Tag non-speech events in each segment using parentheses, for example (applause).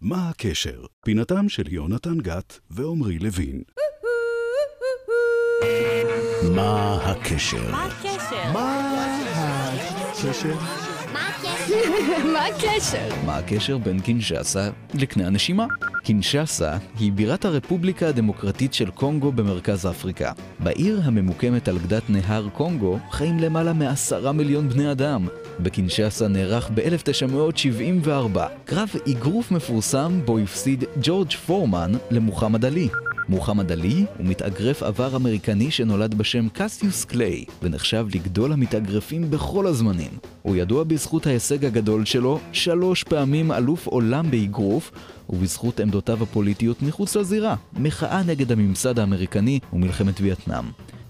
מה הקשר? פינתם של יונתן גת ועמרי לוין. (laughs) מה הקשר? מה הקשר? מה הקשר? (laughs) מה הקשר? מה הקשר בין קינשאסה לקנה הנשימה? קינשאסה היא בירת הרפובליקה הדמוקרטית של קונגו במרכז אפריקה. בעיר הממוקמת על גדת נהר קונגו חיים למעלה מעשרה מיליון בני אדם. בקינשאסה נערך ב-1974 קרב אגרוף מפורסם בו הפסיד ג'ורג' פורמן למוחמד עלי. מוחמד עלי הוא מתאגרף עבר אמריקני שנולד בשם קסיוס קליי ונחשב לגדול המתאגרפים בכל הזמנים. הוא ידוע בזכות ההישג הגדול שלו, שלוש פעמים אלוף עולם באגרוף, ובזכות עמדותיו הפוליטיות מחוץ לזירה, מחאה נגד הממסד האמריקני ומלחמת וייטנאם.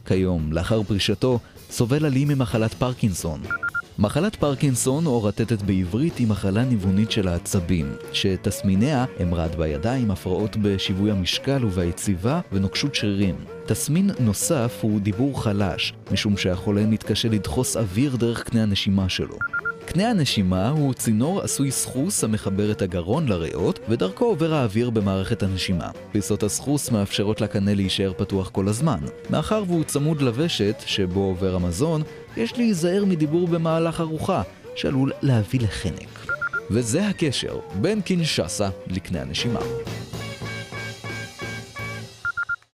כיום, לאחר פרישתו, סובל עלי ממחלת פרקינסון. מחלת פרקינסון, או רטטת בעברית, היא מחלה ניוונית של העצבים, שתסמיניה הם רעד בידיים, הפרעות בשיווי המשקל ובהיציבה ונוקשות שרירים. תסמין נוסף הוא דיבור חלש, משום שהחולה מתקשה לדחוס אוויר דרך קנה הנשימה שלו. קנה הנשימה הוא צינור עשוי סחוס המחבר את הגרון לריאות, ודרכו עובר האוויר במערכת הנשימה. פיסות הסחוס מאפשרות לקנה להישאר פתוח כל הזמן. מאחר והוא צמוד לוושט, שבו עובר המזון, יש להיזהר מדיבור במהלך ארוחה, שעלול להביא לחנק. וזה הקשר בין קינשאסה לקנה הנשימה.